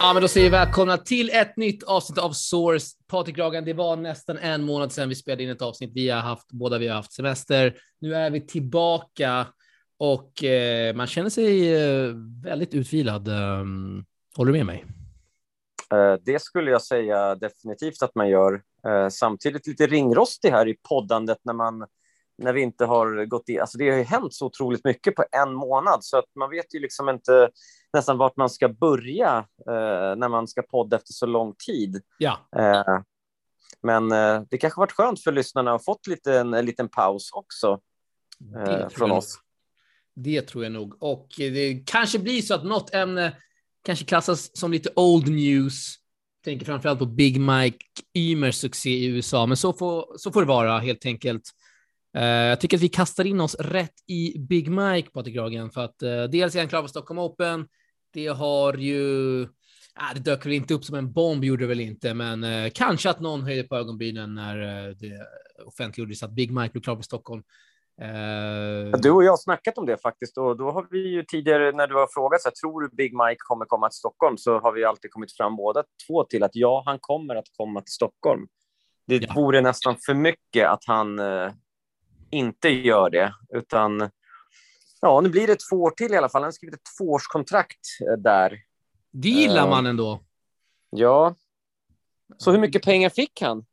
Ja, men då säger vi välkomna till ett nytt avsnitt av Source. Patrik Ragan, det var nästan en månad sedan vi spelade in ett avsnitt. Vi har haft, båda vi har haft semester. Nu är vi tillbaka och eh, man känner sig eh, väldigt utvilad. Um, håller du med mig? Eh, det skulle jag säga definitivt att man gör. Eh, samtidigt lite ringrostig här i poddandet när man när vi inte har gått i, alltså det har ju hänt så otroligt mycket på en månad så att man vet ju liksom inte nästan vart man ska börja eh, när man ska podda efter så lång tid. Ja. Eh, men eh, det kanske varit skönt för lyssnarna att ha fått lite, en, en liten paus också eh, från oss. Det tror jag nog. Och det kanske blir så att något ämne kanske klassas som lite old news. Jag tänker framförallt på Big Mike Ymers succé i USA, men så får, så får det vara helt enkelt. Uh, jag tycker att vi kastar in oss rätt i Big Mike, Patrik Ragen, för att uh, dels är han klar för Stockholm Open. Det har ju, uh, det dök väl inte upp som en bomb, gjorde det väl inte, men uh, kanske att någon höjde på ögonbrynen när det offentliggjordes att Big Mike blev klar för Stockholm. Du och jag har snackat om det faktiskt och då har vi ju tidigare när du har frågat så här, tror du Big Mike kommer komma till Stockholm så har vi alltid kommit fram båda två till att ja, han kommer att komma till Stockholm. Det ja. vore nästan för mycket att han inte gör det, utan ja, nu blir det två år till i alla fall. Han har skrivit ett tvåårskontrakt eh, där. Det gillar uh, man ändå. Ja. Så hur mycket pengar fick han,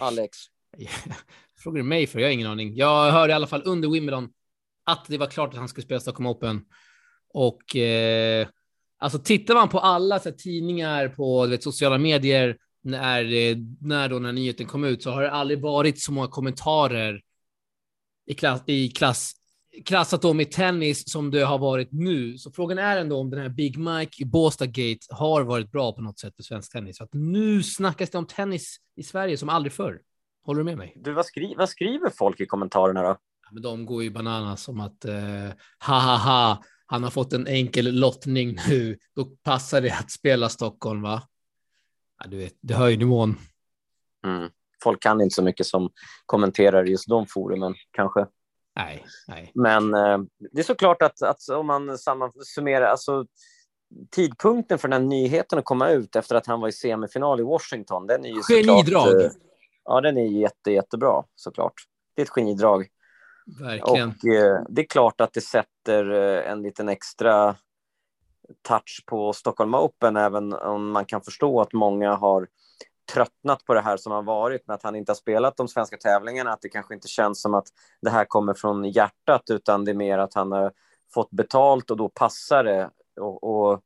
Alex? Frågar du mig för? Jag har ingen aning. Jag hörde i alla fall under Wimbledon att det var klart att han skulle spela Stockholm Open. Och eh, alltså tittar man på alla så här, tidningar på vet, sociala medier när, när då när nyheten kom ut så har det aldrig varit så många kommentarer i klass, i klass klassat dem i tennis som det har varit nu. Så frågan är ändå om den här Big Mike i Båstad Gate har varit bra på något sätt för svensk tennis. För att nu snackas det om tennis i Sverige som aldrig förr. Håller du med mig? Du, vad, skri vad skriver folk i kommentarerna då? Ja, men de går ju bananas som att eh, ha ha ha, han har fått en enkel lottning nu. Då passar det att spela Stockholm, va? Ja, du vet, det höjer nivån. Mm folk kan inte så mycket som kommenterar just de forumen kanske. Nej, nej. Men eh, det är såklart att, att om man summerar, alltså tidpunkten för den här nyheten att komma ut efter att han var i semifinal i Washington, den är ju Genidrag! Såklart, eh, ja, den är jätte, jättebra såklart. Det är ett genidrag. Verkligen. Och eh, det är klart att det sätter eh, en liten extra touch på Stockholm Open, även om man kan förstå att många har tröttnat på det här som har varit med att han inte har spelat de svenska tävlingarna, att det kanske inte känns som att det här kommer från hjärtat, utan det är mer att han har fått betalt och då passar det. Och, och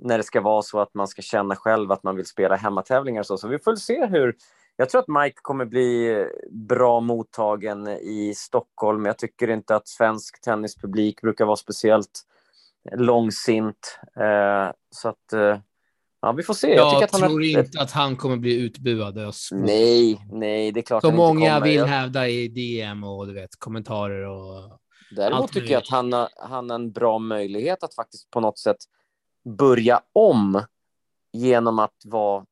när det ska vara så att man ska känna själv att man vill spela hemmatävlingar och så. Så vi får se hur... Jag tror att Mike kommer bli bra mottagen i Stockholm. Jag tycker inte att svensk tennispublik brukar vara speciellt långsint. Eh, så att eh, Ja, vi får se. Jag, jag tror har... inte att han kommer bli utbuad. Nej, nej, det är klart. Så många vill jag... hävda i DM och du vet, kommentarer och. Däremot tycker jag att han har, han har en bra möjlighet att faktiskt på något sätt börja om genom att vara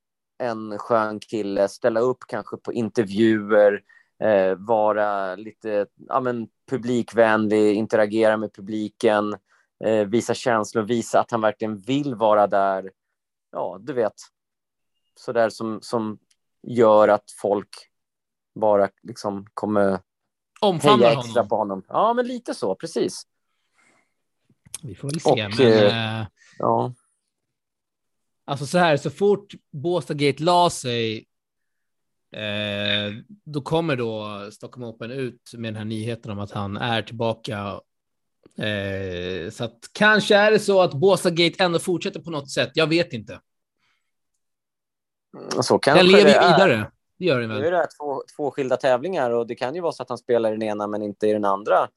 en skön kille, ställa upp kanske på intervjuer, eh, vara lite ja, men, publikvänlig, interagera med publiken, eh, visa känslor, visa att han verkligen vill vara där ja, du vet, så där som, som gör att folk bara liksom kommer Omfamnar heja extra honom. på honom. Ja, men lite så, precis. Vi får väl se. Och, men, äh, ja. Alltså så här, så fort Båstad Gate la sig, eh, då kommer då Stockholm Open ut med den här nyheten om att han är tillbaka Eh, så att kanske är det så att Båstad Gate ändå fortsätter på något sätt. Jag vet inte. Så kanske den lever ju vidare. Det gör den väl. Nu är det två, två skilda tävlingar och det kan ju vara så att han spelar i den ena men inte i den andra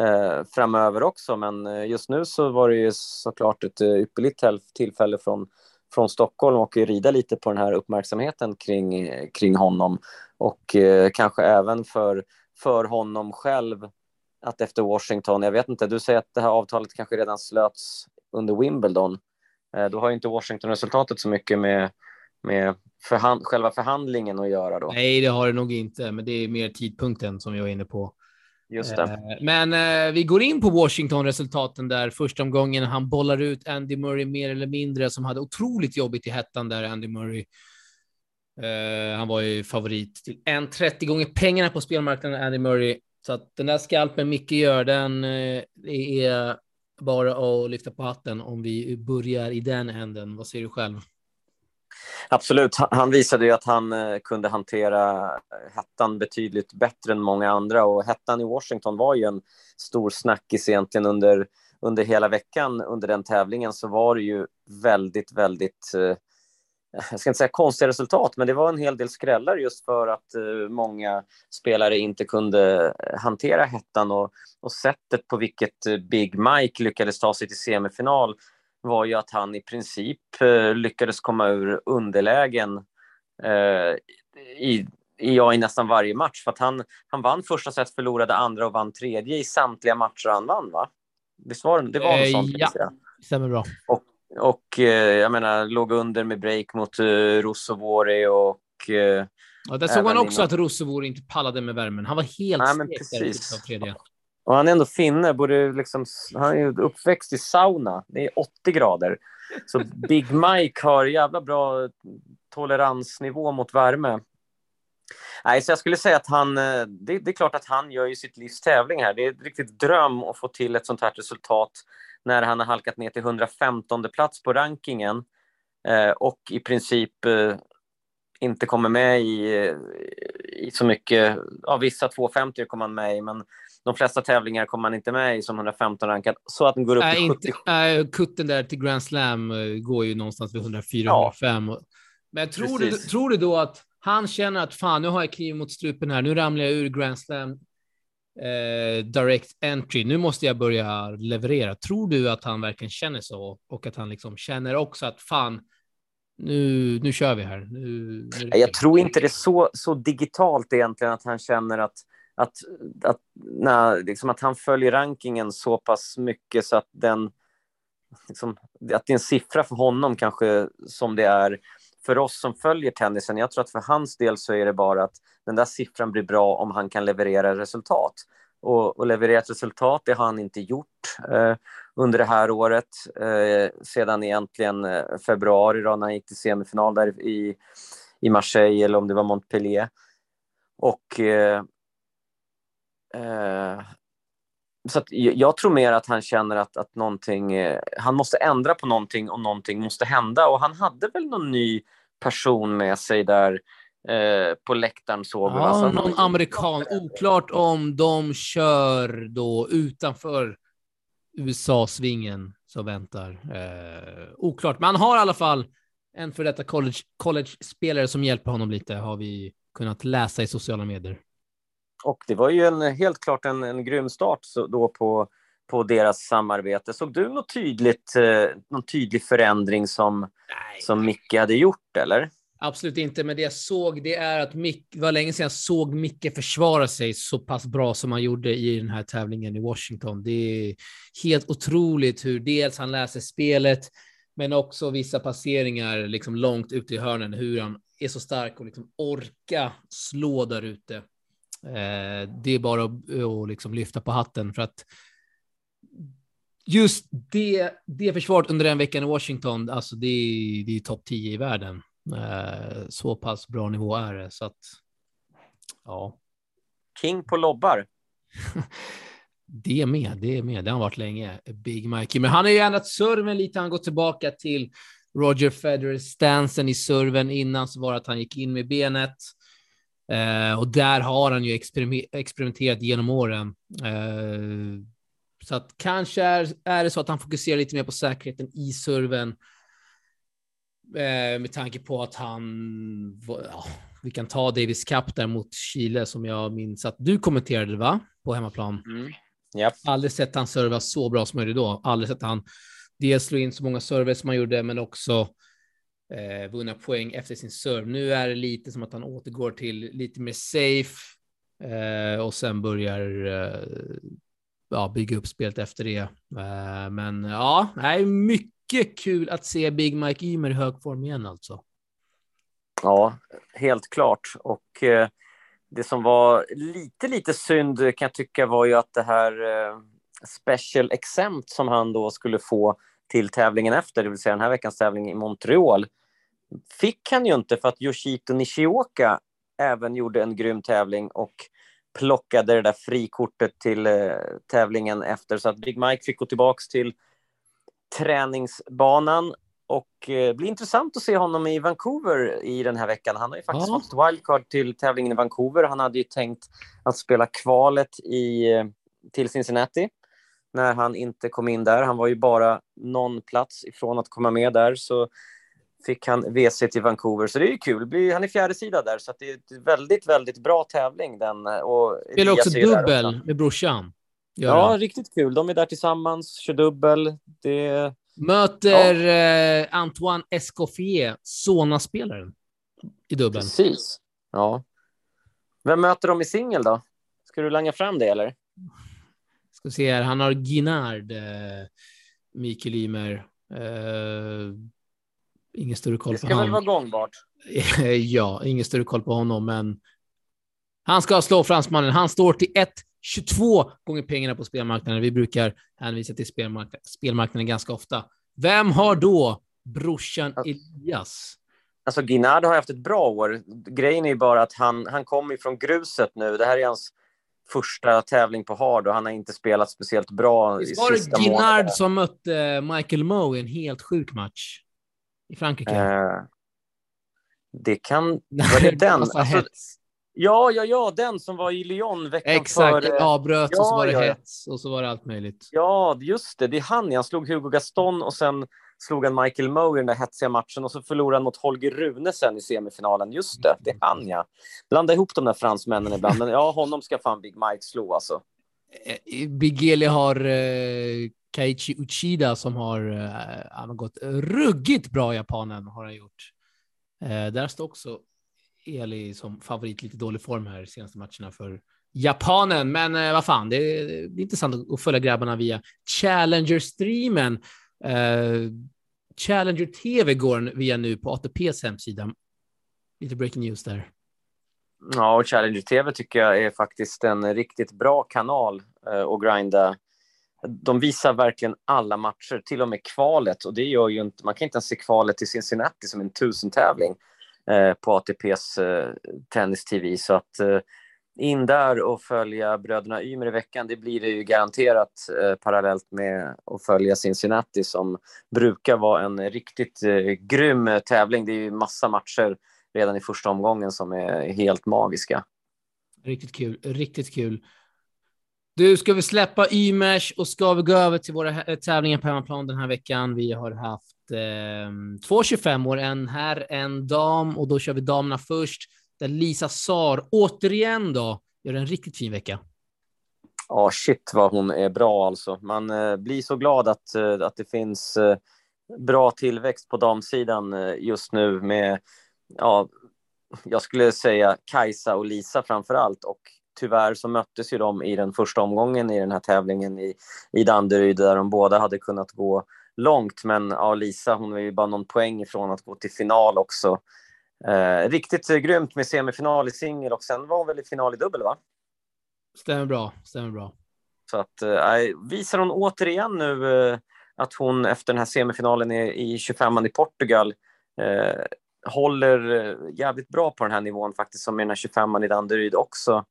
eh, framöver också. Men eh, just nu så var det ju såklart ett eh, ypperligt tillfälle från, från Stockholm och rida lite på den här uppmärksamheten kring, kring honom och eh, kanske även för, för honom själv att efter Washington, jag vet inte, du säger att det här avtalet kanske redan slöts under Wimbledon. Eh, då har ju inte Washington-resultatet så mycket med, med förhand, själva förhandlingen att göra då. Nej, det har det nog inte, men det är mer tidpunkten som jag är inne på. Just det. Eh, Men eh, vi går in på Washington-resultaten där första omgången. Han bollar ut Andy Murray mer eller mindre, som hade otroligt jobbigt i hettan där, Andy Murray. Eh, han var ju favorit till 1,30 gånger pengarna på spelmarknaden, Andy Murray. Så att den där skalpen Micke gör, den eh, är bara att lyfta på hatten om vi börjar i den änden. Vad säger du själv? Absolut. Han- visade ju att han eh, kunde hantera eh, hettan betydligt bättre än många andra. Och hettan i Washington var ju en stor snackis egentligen under, under hela veckan. Under den tävlingen så var det ju väldigt, väldigt eh, jag ska inte säga konstiga resultat, men det var en hel del skrällar just för att många spelare inte kunde hantera hettan. Och, och sättet på vilket Big Mike lyckades ta sig till semifinal var ju att han i princip eh, lyckades komma ur underlägen eh, i, ja, i nästan varje match. För att han, han vann första set, förlorade andra och vann tredje i samtliga matcher han vann, va? Visst var det, det var något Eh, sånt? ja. Ja. Stämmer bra. Och eh, jag menar, låg under med break mot eh, och... Ja, där såg man också innan- att Russovor inte pallade med värmen. Han var helt Nej, men stekt i precis. av tredje och han är ändå finne, borde liksom, han är uppväxt i sauna. Det är 80 grader. Så Big Mike har jävla bra toleransnivå mot värme. Nej, så jag skulle säga att han, eh, det, det är klart att han gör ju sitt livs tävling här. Det är ett riktigt dröm att få till ett sånt här resultat när han har halkat ner till 115 plats på rankingen eh, och i princip eh, inte kommer med i, eh, i så mycket. Ja, vissa 250 kommer han med i, men de flesta tävlingar kommer han inte med i som 115 rankad, så att den går upp Nej, till inte, 70. nej, kutten där till Grand Slam eh, går ju någonstans vid 104-105. Men tror du, tror du då att han känner att fan, nu har jag kniv mot strupen här, nu ramlar jag ur Grand Slam eh, direct entry, nu måste jag börja leverera. Tror du att han verkligen känner så och att han liksom känner också att fan, nu, nu kör vi här. Nu, nu Jag tror inte det är så, så digitalt egentligen att han känner att, att, att, nej, liksom att han följer rankingen så pass mycket så att den liksom, att det är en siffra för honom kanske som det är för oss som följer tennisen. Jag tror att för hans del så är det bara att den där siffran blir bra om han kan leverera resultat. Och, och levererat resultat, det har han inte gjort eh, under det här året. Eh, sedan egentligen eh, februari då, när han gick till semifinal där i, i Marseille eller om det var Montpellier. Och eh, eh, så jag tror mer att han känner att, att någonting, eh, han måste ändra på någonting och någonting måste hända. Och han hade väl någon ny person med sig där eh, på läktaren såg vi. Så Ja, att- någon amerikan. Oklart om de kör då utanför USA-svingen som väntar. Eh, oklart, men han har i alla fall en för detta college, college-spelare som hjälper honom lite, har vi kunnat läsa i sociala medier. Och det var ju en, helt klart en, en grym start så, då på, på deras samarbete. Såg du något tydligt, eh, någon tydlig förändring som, Nej, som Micke hade gjort, eller? absolut inte. Men det jag såg, det är att Mick, det var länge sedan jag såg Micke försvara sig så pass bra som han gjorde i den här tävlingen i Washington. Det är helt otroligt hur dels han läser spelet, men också vissa passeringar liksom långt ute i hörnen, hur han är så stark och liksom orka slå där ute. Eh, det är bara att, att liksom lyfta på hatten för att just det, det försvaret under den veckan i Washington, alltså det är, det är topp 10 i världen. Eh, så pass bra nivå är det så att ja, King på lobbar. det är med. Det är med. Det har han varit länge. Big Mikey, men han har ju ändrat serven lite. Han går tillbaka till Roger Federer stansen i serven. Innan så var att han gick in med benet eh, och där har han ju experime- experimenterat genom åren. Eh, så att kanske är, är det så att han fokuserar lite mer på säkerheten i serven. Eh, med tanke på att han, ja, vi kan ta Davis Cup där mot Chile som jag minns att du kommenterade va? På hemmaplan. Mm. Japp. Aldrig sett han serva så bra som han gjorde då. Aldrig sett han dels slå in så många server som han gjorde, men också eh, vunna poäng efter sin serve. Nu är det lite som att han återgår till lite mer safe eh, och sen börjar eh, ja, bygga upp spelet efter det. Eh, men ja, det är mycket kul att se Big Mike Ymer i hög form igen alltså. Ja, helt klart. Och eh, det som var lite, lite synd kan jag tycka var ju att det här eh, special exempt som han då skulle få till tävlingen efter, det vill säga den här veckans tävling i Montreal, fick han ju inte för att Yoshito Nishioka även gjorde en grym tävling och plockade det där frikortet till eh, tävlingen efter så att Big Mike fick gå tillbaka till träningsbanan och eh, blir intressant att se honom i Vancouver i den här veckan. Han har ju faktiskt ja. fått wildcard till tävlingen i Vancouver. Han hade ju tänkt att spela kvalet i, eh, till Cincinnati när han inte kom in där. Han var ju bara någon plats ifrån att komma med där. Så fick han WC till Vancouver, så det är ju kul. Han är fjärde sida där, så det är en väldigt, väldigt bra tävling. Den, och Spelar också dubbel med brorsan. Gör ja, riktigt kul. De är där tillsammans, kör dubbel. Det... Möter ja. eh, Antoine Escoffier, Sona-spelaren, i dubbeln. Precis. Ja. Vem möter de i singel då? Ska du langa fram det, eller? Ska se här, han har Ginard, eh, Mikael Ymer. Eh, ingen större koll på honom. Det ska väl vara gångbart? ja, ingen större koll på honom, men han ska slå fransmannen. Han står till 1,22 gånger pengarna på spelmarknaden. Vi brukar hänvisa till spelmarknaden, spelmarknaden ganska ofta. Vem har då brorsan Elias? Alltså Ginard har haft ett bra år. Grejen är ju bara att han, han kommer från gruset nu. Det här är hans första tävling på hard och han har inte spelat speciellt bra Visst var det Ginard som mötte Michael Moe i en helt sjuk match? i Frankrike? Eh, det kan... Var det den? Alltså, ja, ja, ja, den som var i Lyon veckan Exakt, före. avbröt ja, och så var det ja. hets och så var det allt möjligt. Ja, just det. Det är han. Han slog Hugo Gaston och sen slog han Michael Moe i den där hetsiga matchen och så förlorade han mot Holger Rune sen i semifinalen. Just det, det är han ja. Blanda ihop de där fransmännen ibland, men ja, honom ska fan Big Mike slå alltså. Eh, eh Big Eli har eh, Kaichi Uchida som har, uh, han har gått ruggigt bra, japanen har han gjort. Uh, där står också Eli som favorit, lite dålig form här senaste matcherna för japanen. Men eh, vad fan, det är, det är intressant att följa grabbarna via Challenger-streamen. Uh, Challenger TV går via nu på ATPs hemsida. Lite breaking news där. Ja, och Challenger TV tycker jag är faktiskt en riktigt bra kanal eh, att grinda de visar verkligen alla matcher, till och med kvalet. Och det gör ju inte, man kan inte ens se kvalet till Cincinnati som en tusentävling eh, på ATPs eh, tennis-tv. Så att eh, in där och följa bröderna Ymer i veckan, det blir det ju garanterat eh, parallellt med att följa Cincinnati som brukar vara en riktigt eh, grym eh, tävling. Det är ju massa matcher redan i första omgången som är helt magiska. Riktigt kul, riktigt kul. Du, ska vi släppa Ymers och ska vi gå över till våra tävlingar på hemmaplan den här veckan? Vi har haft eh, två 25 år, en här, en dam och då kör vi damerna först. Där Lisa Sar återigen då gör en riktigt fin vecka. Ja, oh, shit vad hon är bra alltså. Man eh, blir så glad att, eh, att det finns eh, bra tillväxt på damsidan eh, just nu med, ja, jag skulle säga Kajsa och Lisa framför allt och tyvärr så möttes ju de i den första omgången i den här tävlingen i, i Danderyd där de båda hade kunnat gå långt. Men ja, Lisa hon var ju bara någon poäng ifrån att gå till final också. Eh, riktigt grymt med semifinal i singel och sen var hon väl i final i dubbel va? Stämmer bra, stämmer bra. Så att eh, visar hon återigen nu eh, att hon efter den här semifinalen i, i 25 i Portugal eh, håller eh, jävligt bra på den här nivån faktiskt som i den här 25 i Danderyd också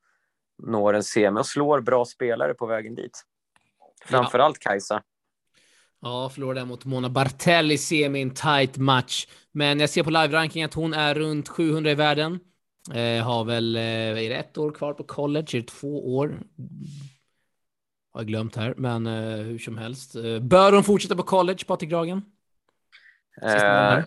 når en semi och slår bra spelare på vägen dit. Framförallt ja. Kajsa. Ja, förlorade mot Mona Bartelli semi en tight match. Men jag ser på live-ranking att hon är runt 700 i världen. Eh, har väl, eh, är det ett år kvar på college? Är det två år? Har jag glömt här, men eh, hur som helst. Eh, bör hon fortsätta på college, Patrik Dragen? Eh,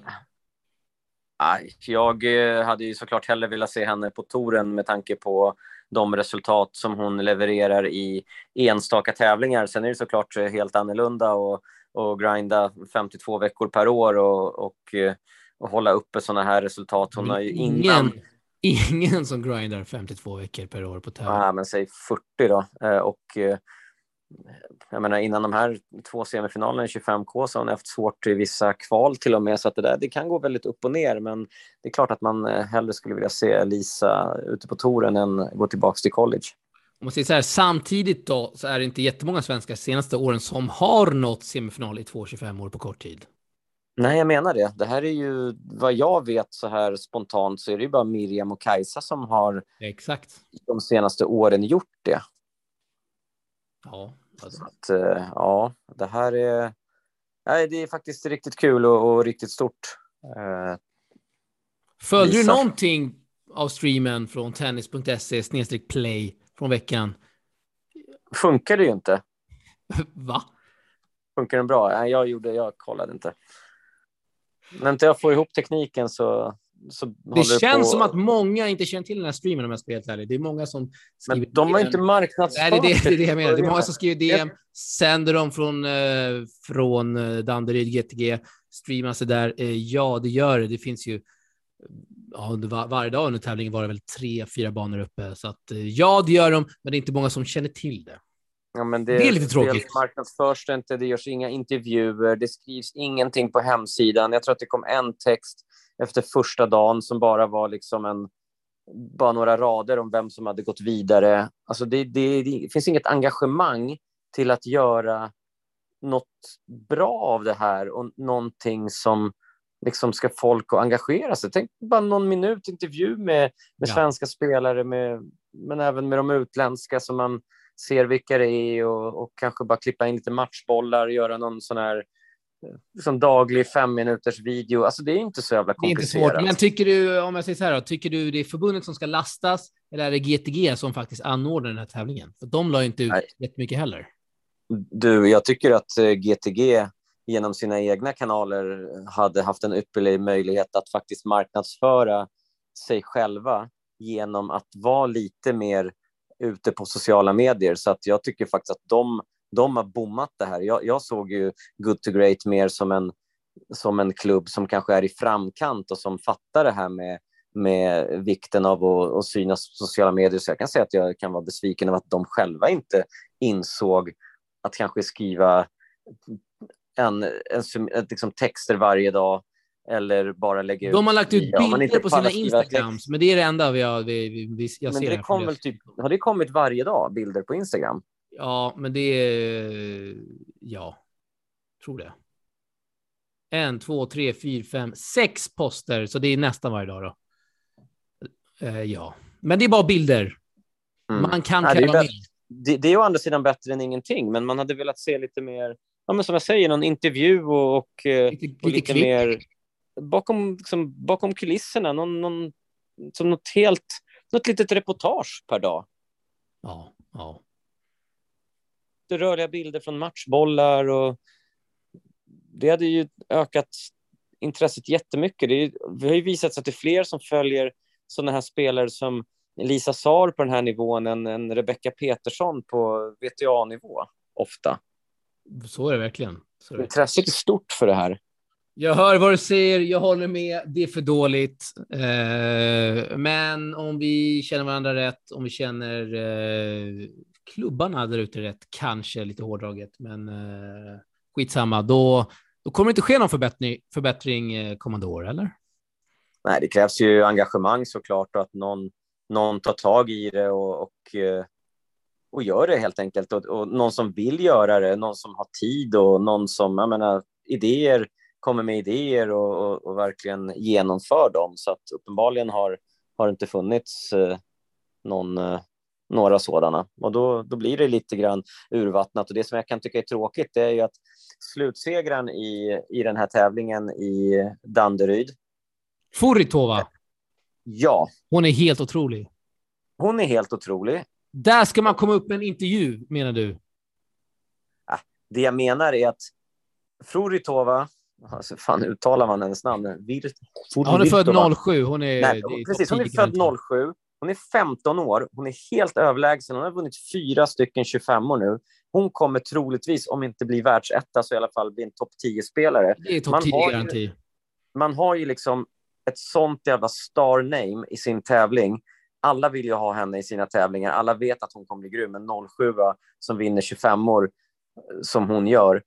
jag eh, hade ju såklart hellre velat se henne på touren med tanke på de resultat som hon levererar i enstaka tävlingar. Sen är det såklart eh, helt annorlunda och, och grinda 52 veckor per år och, och, eh, och hålla uppe sådana här resultat. Hon har ju innan... Ingen som grindar 52 veckor per år på tävling. Ja, men säg 40 då. Eh, och eh, jag menar, innan de här två semifinalerna i 25K så har hon haft svårt i vissa kval till och med. Så att det, där, det kan gå väldigt upp och ner. Men det är klart att man eh, hellre skulle vilja se Lisa ute på touren än gå tillbaka till college. Om man säger så här, samtidigt då så är det inte jättemånga svenskar senaste åren som har nått semifinal i 2,25 år på kort tid. Nej, jag menar det. Det här är ju vad jag vet så här spontant så är det ju bara Miriam och Kajsa som har Exakt. de senaste åren gjort det. Ja, så att, eh, ja, det här är, nej, det är faktiskt riktigt kul och, och riktigt stort. Eh, Följde du någonting av streamen från tennis.se snedstreck play från veckan? Funkar det ju inte. Va? Funkar den bra? Nej, jag gjorde, jag kollade inte. När inte jag får ihop tekniken så så det känns på... som att många inte känner till den här streamen om jag ska vara helt ärlig. Det är många som skriver Men de har inte marknadsfört Nej, det är det, det, är det jag menar. Det är många som skriver DM, sänder dem från, eh, från eh, Danderyd, GTG, streamar sig där. Eh, ja, det gör det. Det finns ju ja, var, varje dag under tävlingen var det väl tre, fyra banor uppe. Så att ja, det gör de, men det är inte många som känner till det. Ja, men det, det är lite tråkigt. Det marknadsförs inte, det görs inga intervjuer, det skrivs ingenting på hemsidan. Jag tror att det kom en text efter första dagen som bara var liksom en, bara några rader om vem som hade gått vidare. Alltså det, det, det finns inget engagemang till att göra något bra av det här och någonting som liksom ska folk att engagera sig. Tänk bara någon minut intervju med, med ja. svenska spelare, med, men även med de utländska som man ser vilka det är och, och kanske bara klippa in lite matchbollar, göra någon sån här liksom daglig fem minuters video. Alltså det är inte så jävla komplicerat. Det är inte svårt. Men tycker du, om jag säger så här då, tycker du det är förbundet som ska lastas eller är det GTG som faktiskt anordnar den här tävlingen? För de la inte ut Nej. jättemycket heller. Du, jag tycker att GTG eh, genom sina egna kanaler hade haft en ypperlig möjlighet att faktiskt marknadsföra sig själva genom att vara lite mer ute på sociala medier. Så att jag tycker faktiskt att de de har bommat det här. Jag, jag såg ju Good to Great mer som en, som en klubb som kanske är i framkant och som fattar det här med, med vikten av att, att synas på sociala medier. Så jag kan säga att jag kan vara besviken över att de själva inte insåg att kanske skriva en, en, en liksom texter varje dag eller bara lägga ut. De har lagt ut bilder på sina Instagrams, men det är det enda vi har, vi, vi, jag men ser. Det kom väl typ, har det kommit varje dag, bilder på Instagram? Ja, men det är... Ja, tror det. En, två, tre, fyra, fem, sex poster, så det är nästan varje dag då. Uh, ja, men det är bara bilder. Mm. Man kan ja, kräva mer. Det, det, är å andra sidan bättre än ingenting, men man hade velat se lite mer, ja, men som jag säger, någon intervju och, och eh, lite, och lite, lite mer bakom, liksom, bakom kulisserna, någon, någon, som något helt, något litet reportage per dag. Ja, ja rörliga bilder från matchbollar och det hade ju ökat intresset jättemycket. Det, är, det har ju visat sig att det är fler som följer sådana här spelare som Lisa Sar på den här nivån än, än Rebecca Petersson på VTA-nivå ofta. Så är det verkligen. Är det. Intresset är stort för det här. Jag hör vad du säger. Jag håller med. Det är för dåligt. Eh, men om vi känner varandra rätt, om vi känner eh, klubbarna där ute rätt, kanske lite hårdraget, men eh, skitsamma. Då, då kommer det inte ske någon förbättring, förbättring eh, kommande år, eller? Nej, det krävs ju engagemang såklart och att någon, någon tar tag i det och, och, eh, och gör det helt enkelt. Och, och, någon som vill göra det, någon som har tid och någon som, jag menar, idéer, kommer med idéer och, och, och verkligen genomför dem. Så att uppenbarligen har, har det inte funnits eh, någon, eh, några sådana och då, då blir det lite grann urvattnat och det som jag kan tycka är tråkigt det är ju att slutsegran i, i den här tävlingen i Danderyd. Furitova. Ja. Hon är helt otrolig. Hon är helt otrolig. Där ska man komma upp med en intervju, menar du? Det jag menar är att Fruritova, alltså fan uttalar man hennes namn? Vir, hon är född 07. Hon är, Nej, precis, hon är född 07. Hon är 15 år, hon är helt överlägsen. Hon har vunnit fyra stycken 25 år nu. Hon kommer troligtvis, om inte bli världsetta, så i alla fall bli en topp 10-spelare. Det är topp 10-garanti. Man har ju liksom ett sånt jävla star name i sin tävling. alla vill ju ha henne i sina tävlingar. Alla vet att hon kommer bli grym. En 07 som vinner 25 år som hon gör.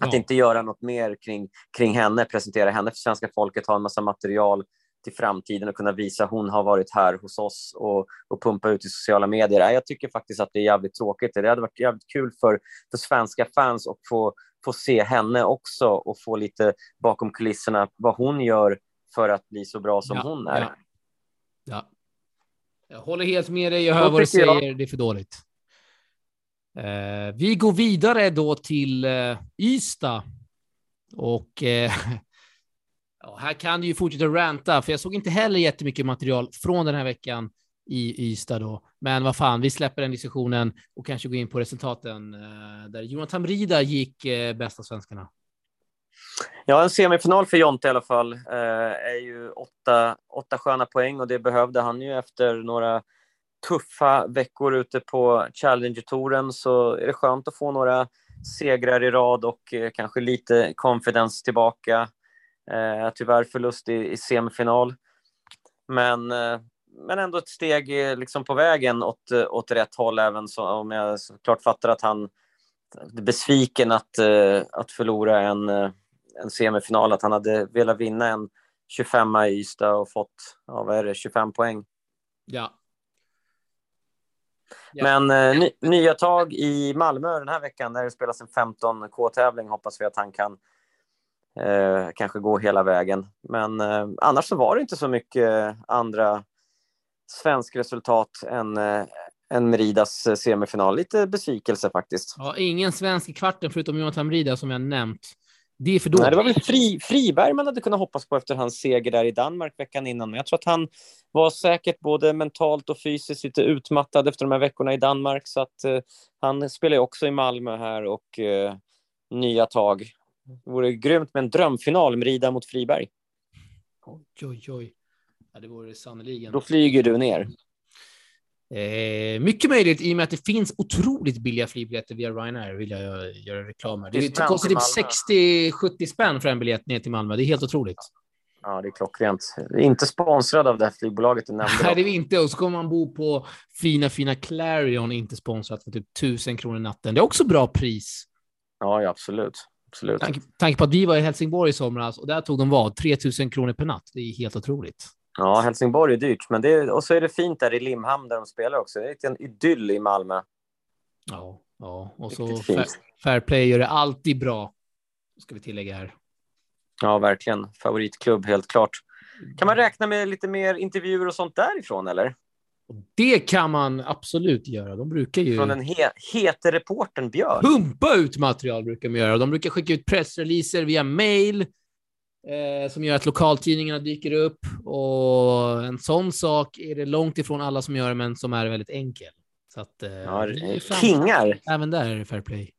Att ja. inte göra något mer kring, kring henne, presentera henne för svenska folket, ha en massa material till framtiden och kunna visa att hon har varit här hos oss och, och pumpa ut i sociala medier. Jag tycker faktiskt att det är jävligt tråkigt. Det hade varit jävligt kul för, för svenska fans att få, få se henne också och få lite bakom kulisserna vad hon gör för att bli så bra som ja, hon är. Ja. ja. Jag håller helt med dig. Jag hör vad du säger. Jag. Det är för dåligt. Eh, vi går vidare då till eh, Ystad. Och eh, ja, här kan du ju fortsätta ranta, för jag såg inte heller jättemycket material från den här veckan i Ystad då. Men vad fan, vi släpper den diskussionen och kanske går in på resultaten eh, där Jonathan Brida gick eh, bästa svenskarna. Ja, en semifinal för Jonte i alla fall eh, är ju åtta, åtta sköna poäng och det behövde han ju efter några tuffa veckor ute på Challenger-touren så är det skönt att få några segrar i rad och eh, kanske lite confidence tillbaka. Eh, tyvärr förlust i, i semifinal. Men, eh, men ändå ett steg eh, liksom på vägen åt, eh, åt rätt håll, även så, om jag såklart fattar att han är besviken att, eh, att förlora en, eh, en semifinal, att han hade velat vinna en 25 i Ystad och fått, ja, vad är det, 25 poäng. Ja, men eh, ny, nya tag i Malmö den här veckan där det spelas en 15K-tävling hoppas vi att han kan eh, kanske gå hela vägen. Men eh, annars så var det inte så mycket andra svensk resultat än, eh, än Meridas semifinal. Lite besvikelse faktiskt. Ja, ingen svensk i kvarten förutom Jonathan Merida som jag nämnt. Det är för dåligt. Nej, det var väl fri, Friberg man hade kunnat hoppas på efter hans seger där i Danmark veckan innan. Men jag tror att han var säkert både mentalt och fysiskt lite utmattad efter de här veckorna i Danmark. Så att eh, han spelar ju också i Malmö här och eh, nya tag. Det vore grymt med en drömfinal med Rida mot Friberg. Oj, oj, oj. Ja, det vore sannerligen. Då flyger du ner. Eh, mycket möjligt i och med att det finns otroligt billiga flygbiljetter via Ryanair vill jag göra reklam här. Det, det kostar typ 60-70 spänn för en biljett ner till Malmö. Det är helt otroligt. Ja, det är klockrent. Inte sponsrad av det här flygbolaget du nämnde. Nej, det är vi inte. Och så kommer man bo på fina, fina Clarion, inte sponsrat för typ 1000 kronor natten. Det är också bra pris. Ja, ja absolut. absolut. Tanke, tanke på att vi var i Helsingborg i somras och där tog de vad? 3000 kronor per natt. Det är helt otroligt. Ja, Helsingborg är dyrt, men det är, och så är det fint där i Limhamn där de spelar också. Det är en idyll i Malmö. Ja, ja. och så fair, fair play gör det alltid bra. Ska vi tillägga här. Ja, verkligen. Favoritklubb, helt klart. Kan man räkna med lite mer intervjuer och sånt därifrån, eller? Det kan man absolut göra. De brukar ju... Från den he hete reportern Björn. Pumpa ut material brukar de göra. De brukar skicka ut pressreleaser via mail eh, som gör att lokaltidningarna dyker upp och en sån sak är det långt ifrån alla som gör, men som är väldigt enkel. Så att eh, ja, kingar. Även där är det fair play.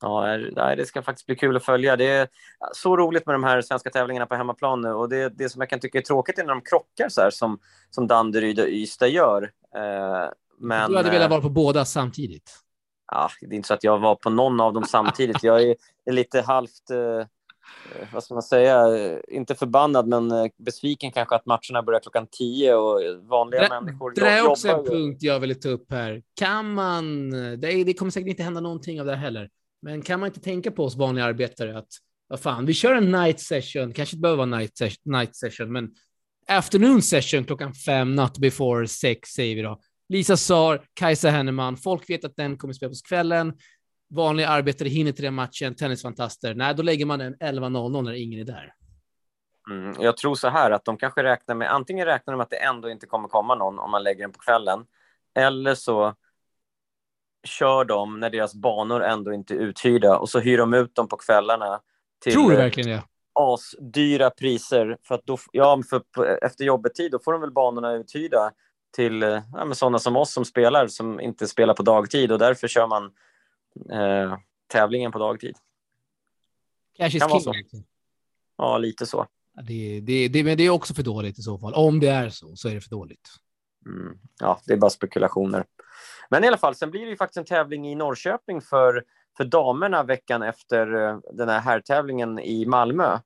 Ja, det ska faktiskt bli kul att följa. Det är så roligt med de här svenska tävlingarna på hemmaplan nu och det, det som jag kan tycka är tråkigt är när de krockar så här som, som Danderyd och Ystad gör. Eh, men, du hade velat vara på båda samtidigt? Ja, det är inte så att jag var på någon av dem samtidigt. Jag är, lite halvt eh, Eh, vad ska man säga, inte förbannad men eh, besviken kanske att matcherna börjar klockan tio och vanliga det, människor Det är också en punkt jag vill ta upp här. Kan man, det, det kommer säkert inte hända någonting av det här heller, men kan man inte tänka på oss vanliga arbetare att vad fan, vi kör en night session, kanske inte behöver vara night, ses night session, men afternoon session klockan fem, not before sex säger vi då. Lisa Sar, Kajsa Henneman, folk vet att den kommer spelas på kvällen vanliga arbetare hinner till den matchen, tennisfantaster. Nej, då lägger man en 11.00 när ingen är där. Mm, jag tror så här att de kanske räknar med, antingen räknar de att det ändå inte kommer komma någon om man lägger den på kvällen, eller så kör de när deras banor ändå inte är uthyrda och så hyr de ut dem på kvällarna till tror du verkligen det? asdyra priser. För att då, ja, för efter jobbetid då får de väl banorna uthyrda till ja, sådana som oss som spelar som inte spelar på dagtid och därför kör man eh, tävlingen på dagtid. Cash is king. Ja, lite så. Det, det, det, men det är också för dåligt i så fall. Om det är så, så är det för dåligt. Mm. Ja, det är bara spekulationer. Men i alla fall, sen blir det ju faktiskt en tävling i Norrköping för, för damerna veckan efter eh, den här herrtävlingen i Malmö.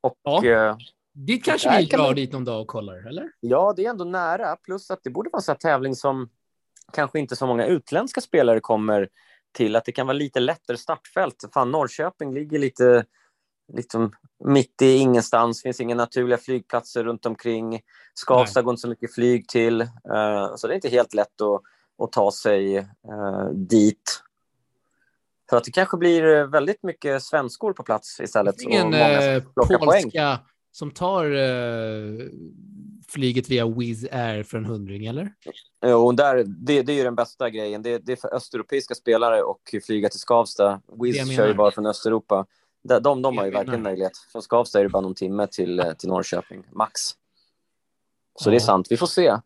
Och ja. eh, Dit kanske vi drar man... dit någon dag och kollar, eller? Ja, det är ändå nära. Plus att det borde vara en tävling som kanske inte så många utländska spelare kommer till. Att det kan vara lite lättare startfält. Fan, Norrköping ligger lite liksom mitt i ingenstans. finns inga naturliga flygplatser runt omkring. Skavsta går inte så mycket flyg till. Uh, så det är inte helt lätt att, att ta sig uh, dit. Så att det kanske blir väldigt mycket svenskor på plats istället. Ingen eh, polska poäng. Som tar eh, flyget via Wizz Air för en hundring, eller? Jo, där, det, det är ju den bästa grejen. Det, det är för östeuropeiska spelare och flyga till Skavsta. Wizz kör ju bara från Östeuropa. De, de, de har ju verkligen möjlighet. Från Skavsta är det bara någon timme till, eh, till Norrköping, max. Så ja. det är sant. Vi får se.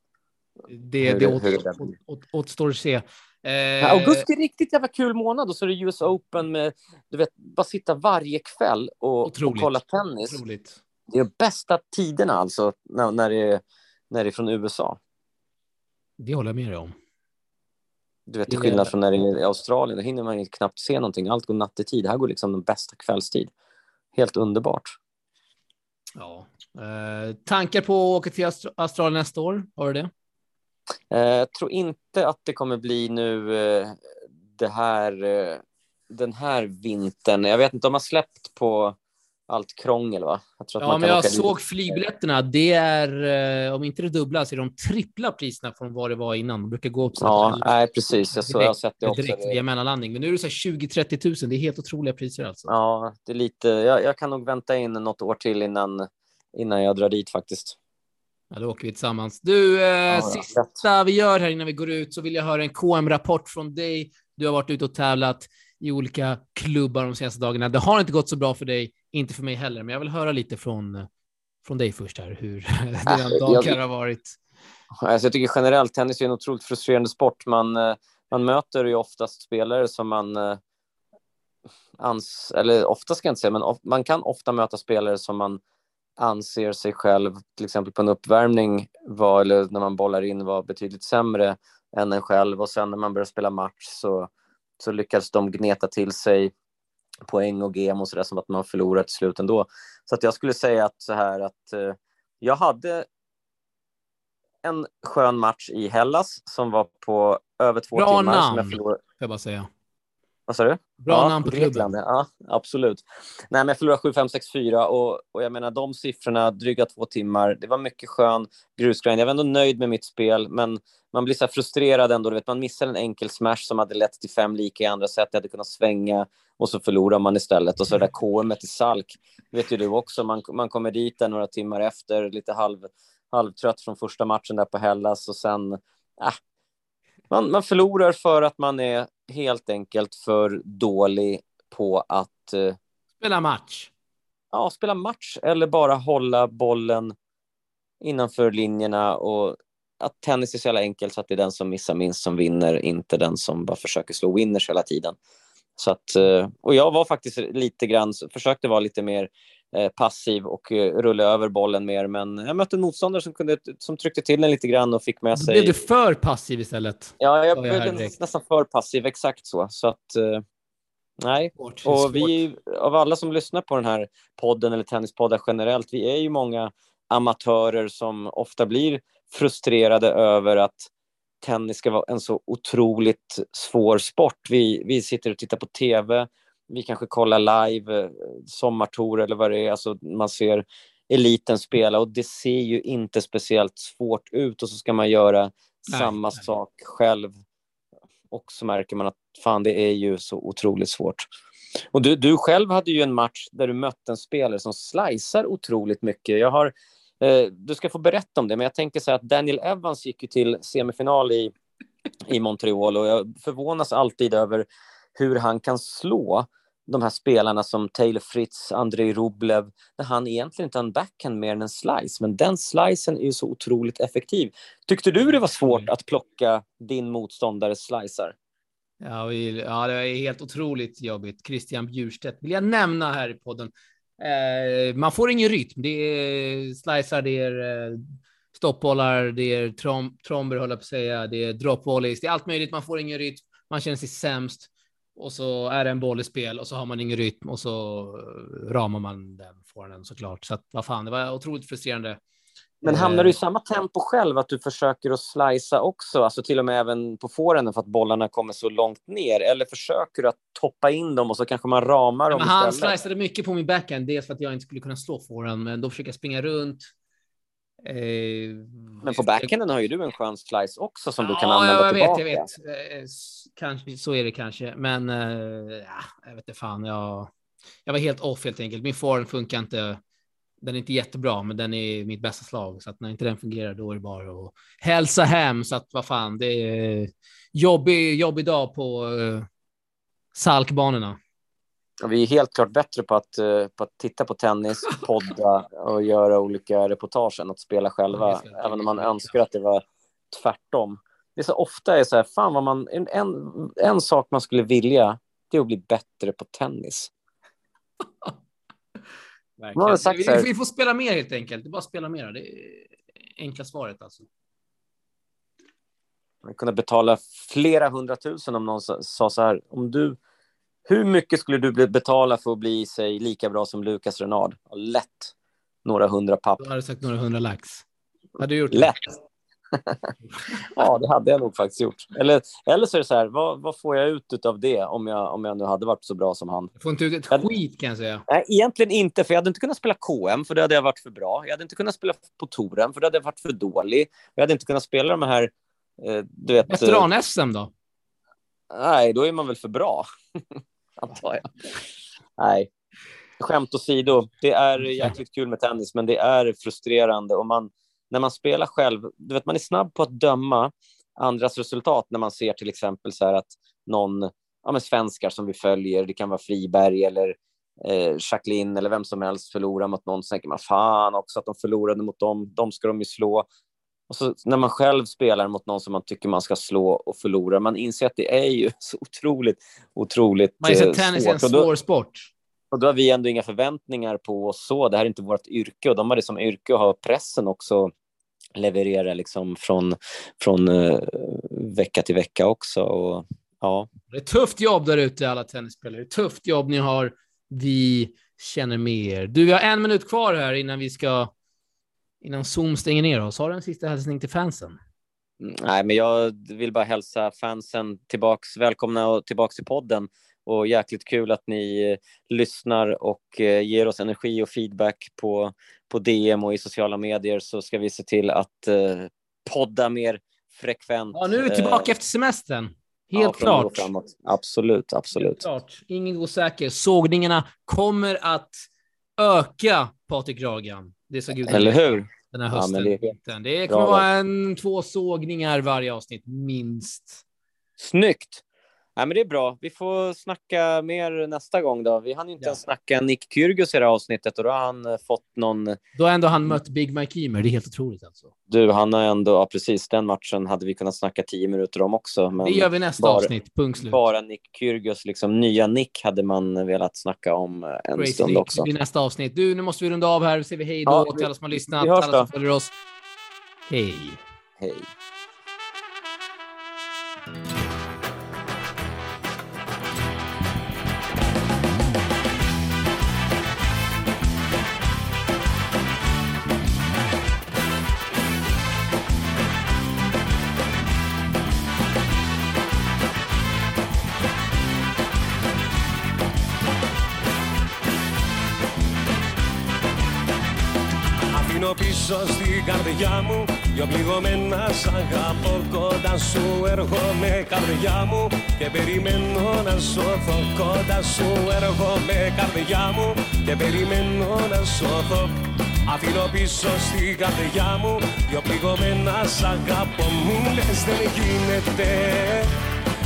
Det, det, det återstår att se. Eh... Augusti är riktigt jävla kul månad och så är det US Open med, du vet, bara sitta varje kväll och, och kolla tennis. Otroligt. Det är bästa tiderna alltså, när, när, det, är, när det är från USA. Det håller jag med dig om. Du vet, till skillnad från när det är i Australien, då hinner man knappt se någonting. Allt går nattetid. Här går liksom den bästa kvällstid. Helt underbart. Ja. Eh, tankar på att åka till Australien nästa år? Har du det? Eh, jag tror inte att det kommer bli nu eh, det här, eh, den här vintern. Jag vet inte om man släppt på allt krångel, va? Jag ja, men jag såg dit. flygbiljetterna. Det är, om inte det dubbla, så är de trippla priserna från vad det var innan. De brukar gå upp Ja, nej, precis. Jag, så, jag har sett det också. Direkt via mellanlandning. Men nu är det så 20-30 000. Det är helt otroliga priser alltså. Ja, det är lite. Jag, jag kan nog vänta in något år till innan, innan jag drar dit faktiskt. Ja, då åker vi tillsammans. Du, eh, ja, sista vi gör här innan vi går ut så vill jag höra en KM-rapport från dig. Du har varit ute och tävlat i olika klubbar de senaste dagarna. Det har inte gått så bra för dig, inte för mig heller, men jag vill höra lite från, från dig först här, hur den dagen har varit. Alltså jag tycker generellt tennis är en otroligt frustrerande sport. Man, eh, man möter ju oftast spelare som man eh, ans, eller ofta ska jag inte säga, men man kan ofta möta spelare som man anser sig själv, till exempel på en uppvärmning, var, eller när man bollar in, var betydligt sämre än en själv och sen när man börjar spela match så, så lyckas de gneta till sig poäng och gem och sådär som att man förlorar till slut ändå. Så att jag skulle säga att så här att eh, jag hade en skön match i Hellas som var på över två Bra timmar. Namn, som jag förlorade. jag bara säga. Vad sa du? Bra ja, namn på klubben. Ja, absolut. Nej, men jag förlorade 7-5, 6-4 och, och jag menar de siffrorna, dryga två timmar, det var mycket skön grusgrind. Jag var ändå nöjd med mitt spel, men man blir så frustrerad ändå. Du vet, man missar en enkel smash som hade lett till fem lika i andra set. Jag hade kunnat svänga och så förlorar man istället. Och så det där KM i Salk, vet ju du också. Man, man kommer dit där några timmar efter, lite halv, halvtrött från första matchen där på Hellas och sen, äh, man, man förlorar för att man är helt enkelt för dålig på att... Eh, spela match. Ja, spela match eller bara hålla bollen innanför linjerna och att tennis är så jävla enkelt så att det är den som missar minst som vinner, inte den som bara försöker slå winners hela tiden. Så att, eh, och jag var faktiskt lite grann, försökte vara lite mer passiv och eh, rulla över bollen mer. Men jag mötte en motståndare som, kunde, som tryckte till den lite grann och fick med sig... Blev du för passiv istället? Ja, jag blev nästan för passiv, exakt så. Så att, eh, nej. Svårt, och vi, av alla som lyssnar på den här podden eller tennispoddar generellt, vi är ju många amatörer som ofta blir frustrerade över att tennis ska vara en så otroligt svår sport. Vi, vi sitter och tittar på tv vi kanske kollar live, eh, sommartour eller vad det är, alltså man ser eliten spela och det ser ju inte speciellt svårt ut och så ska man göra nej, samma nej. sak själv och så märker man att fan, det är ju så otroligt svårt. Och du, du själv hade ju en match där du mötte en spelare som slicear otroligt mycket. Jag har, eh, du ska få berätta om det, men jag tänker så här att Daniel Evans gick ju till semifinal i, i Montreal och jag förvånas alltid över hur han kan slå de här spelarna som Taylor Fritz, Andrei Rublev, när han egentligen inte har en backhand mer än en slice, men den slicen är ju så otroligt effektiv. Tyckte du det var svårt mm. att plocka din motståndares slicer? Ja, ja, det är helt otroligt jobbigt. Christian Bjurstedt vill jag nämna här i podden. Eh, man får ingen rytm. Det är slicer, det är eh, stoppbollar, det är trom tromber, håller på att säga, det är dropvolleys, det är allt möjligt. Man får ingen rytm, man känner sig sämst. Och så är det en boll i spel och så har man ingen rytm och så ramar man den, får den såklart. Så att vad fan, det var otroligt frustrerande. Men hamnar du i samma tempo själv, att du försöker att slicea också, alltså till och med även på forehanden för att bollarna kommer så långt ner? Eller försöker du att toppa in dem och så kanske man ramar dem ja, men Han sliceade mycket på min backhand, dels för att jag inte skulle kunna slå forehand, men då försöker jag springa runt. Eh, men på backhanden har ju du en skön slice också som ja, du kan använda jag tillbaka. Vet, jag vet, eh, kanske, så är det kanske, men eh, ja, jag vet inte fan. Jag, jag var helt off helt enkelt. Min forehand funkar inte den är inte jättebra, men den är mitt bästa slag. Så att när inte den fungerar, då är det bara att hälsa hem. Så att vad fan, det är jobbig, jobbig dag på uh, salkbanorna. Vi är helt klart bättre på att, uh, på att titta på tennis, podda och göra olika reportage än att spela själva, även om man önskar att det var tvärtom. Det är så ofta är så här, fan vad man, en, en, en sak man skulle vilja, det är att bli bättre på tennis. vi, vi, får spela mer helt enkelt. Det är bara att spela mer. Det är enkla svaret alltså. Man kunde betala flera hundratusen om någon sa så här. Om du, hur mycket skulle du betala för att bli sig lika bra som Lukas Renard? Lätt några hundra papp. Du hade sagt några hundra lax. Hade du gjort Lätt. ja, det hade jag nog faktiskt gjort. Eller, eller så är det så här, vad, vad får jag ut av det om jag, om jag nu hade varit så bra som han? Jag får inte ut ett jag, skit kan jag säga. Nej, egentligen inte, för jag hade inte kunnat spela KM, för det hade jag varit för bra. Jag hade inte kunnat spela på touren, för det hade jag varit för dålig. Jag hade inte kunnat spela de här, eh, du vet... Veteran-SM då? Nej, då är man väl för bra, antar jag. Nej, skämt åsido, det är jäkligt kul med tennis, men det är frustrerande och man när man spelar själv, du vet, man är snabb på att döma andras resultat när man ser till exempel så här att någon, ja men svenskar som vi följer, det kan vara Friberg eller eh, Jacqueline eller vem som helst förlorar mot någon, så tänker man fan också att de förlorade mot dem, de ska de ju slå. Och så när man själv spelar mot någon som man tycker man ska slå och förlora, man inser att det är ju så otroligt, otroligt Man inser att tennis är en svår sport. Och då har vi ändå inga förväntningar på oss så. Det här är inte vårt yrke och de har det som yrke att ha pressen också leverera liksom från, från uh, vecka till vecka också. Och, ja. Det är ett tufft jobb där ute, alla tennisspelare. Tufft jobb ni har. Vi känner med er. Du, vi har en minut kvar här innan vi ska innan Zoom stänger ner oss. Har du en sista hälsning till fansen? Nej, men jag vill bara hälsa fansen tillbaks, välkomna och tillbaks till podden och jäkligt kul att ni eh, lyssnar och eh, ger oss energi och feedback på, på DM och i sociala medier så ska vi se till att eh, podda mer frekvent. Ja, nu är vi tillbaka efter semestern. Helt ja, klart. Absolut, absolut. Helt klart. Ingen går säker. Sågningarna kommer att öka, Patrik Ragan. Det sa gudarna. Eller hur? Den här hösten. Ja, det, det kommer vara en, två sågningar varje avsnitt, minst. Snyggt! Nej, men det är bra. Vi får snacka mer nästa gång. då. Vi hann inte ja. ens snacka Nick Kyrgios i det här avsnittet och då har han eh, fått någon... Då har ändå han mött Big Mike Eamer. Det är helt otroligt alltså. Du, han har ändå... Ja, precis. Den matchen hade vi kunnat snacka tio minuter om också. Men det gör vi nästa bara, avsnitt. Punkt slut. Bara Nick Kyrgios, liksom nya Nick, hade man velat snacka om eh, en Great stund Nick. också. Blir nästa avsnitt. Du, nu måste vi runda av här. Vi säger hej då ja, till alla som har lyssnat, alla som följer oss. Hej. Hej. Στην καρδιά μου Δυο πληγωμένα σ' αγαπώ κοντά σου έρχομαι καρδιά μου Και περιμένω να σώθω κοντά σου έρχομαι καρδιά μου Και περιμένω να σώθω. Αφήνω πίσω στην καρδιά μου Δυο πληγωμένα σ' αγαπώ Μου λες δεν γίνεται.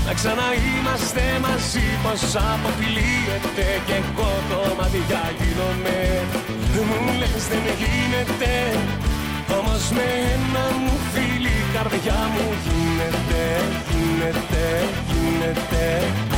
Να ξαναείμαστε μαζί πως αποφυλίεται και εγώ το μάτια γίνομαι. Μου λες δεν γίνεται Όμως με ένα μου φίλη η καρδιά μου. Γίνεται, γίνεται, γίνεται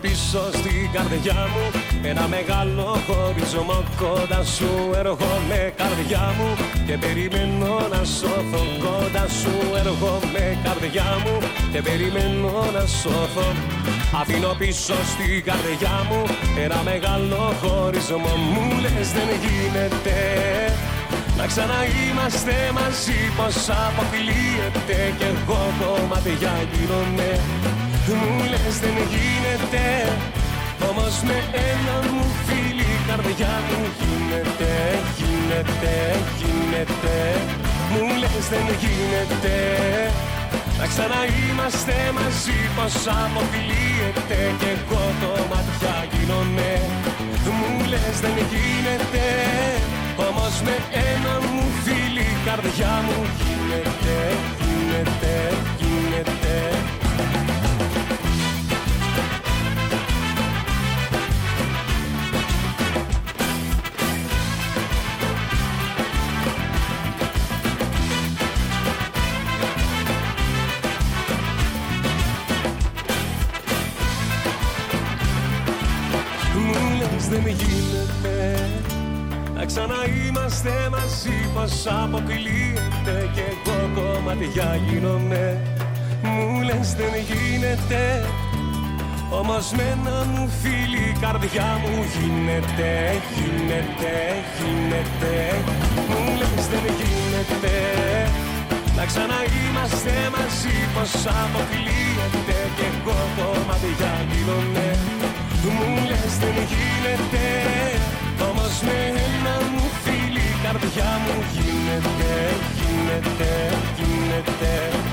πίσω στην καρδιά μου. Ένα μεγάλο χωρισμό κοντά σου Έρχομαι καρδιά μου. Και περιμένω να σώθω Κοντά σου έρχομαι καρδιά μου. Και περιμένω να σώθω. Αφήνω πίσω στην καρδιά μου. Ένα μεγάλο χωρισμό Μου λες δεν γίνεται. Να ξαναείμαστε μαζί πως αποκλείεται Κι εγώ κομμάτια γίνομαι Μου λες δεν γίνεται. Όμως με ένα μου φίλη η καρδιά μου γίνεται Γίνεται, γίνεται. Μου λες δεν γίνεται. Να ξαναείμαστε μαζί πως αποκλείεται Κι εγώ το ματιά γίνομαι. Μου λες δεν γίνεται. Όμως με ένα μου φίλη η καρδιά μου γίνεται, γίνεται, γίνεται μαζί πως αποκλείεται Κι εγώ κομμάτια γίνομαι Μου λες δεν γίνεται Όμως με ένα μου φίλη η καρδιά μου γίνεται Γίνεται, γίνεται. Μου λες δεν γίνεται Να ξαναείμαστε μαζί πως αποκλείεται Κι εγώ κομμάτια γίνομαι Μου λες δεν γίνεται όμως με ένα μου φίλη η καρδιά μου. Γίνεται, γίνεται, γίνεται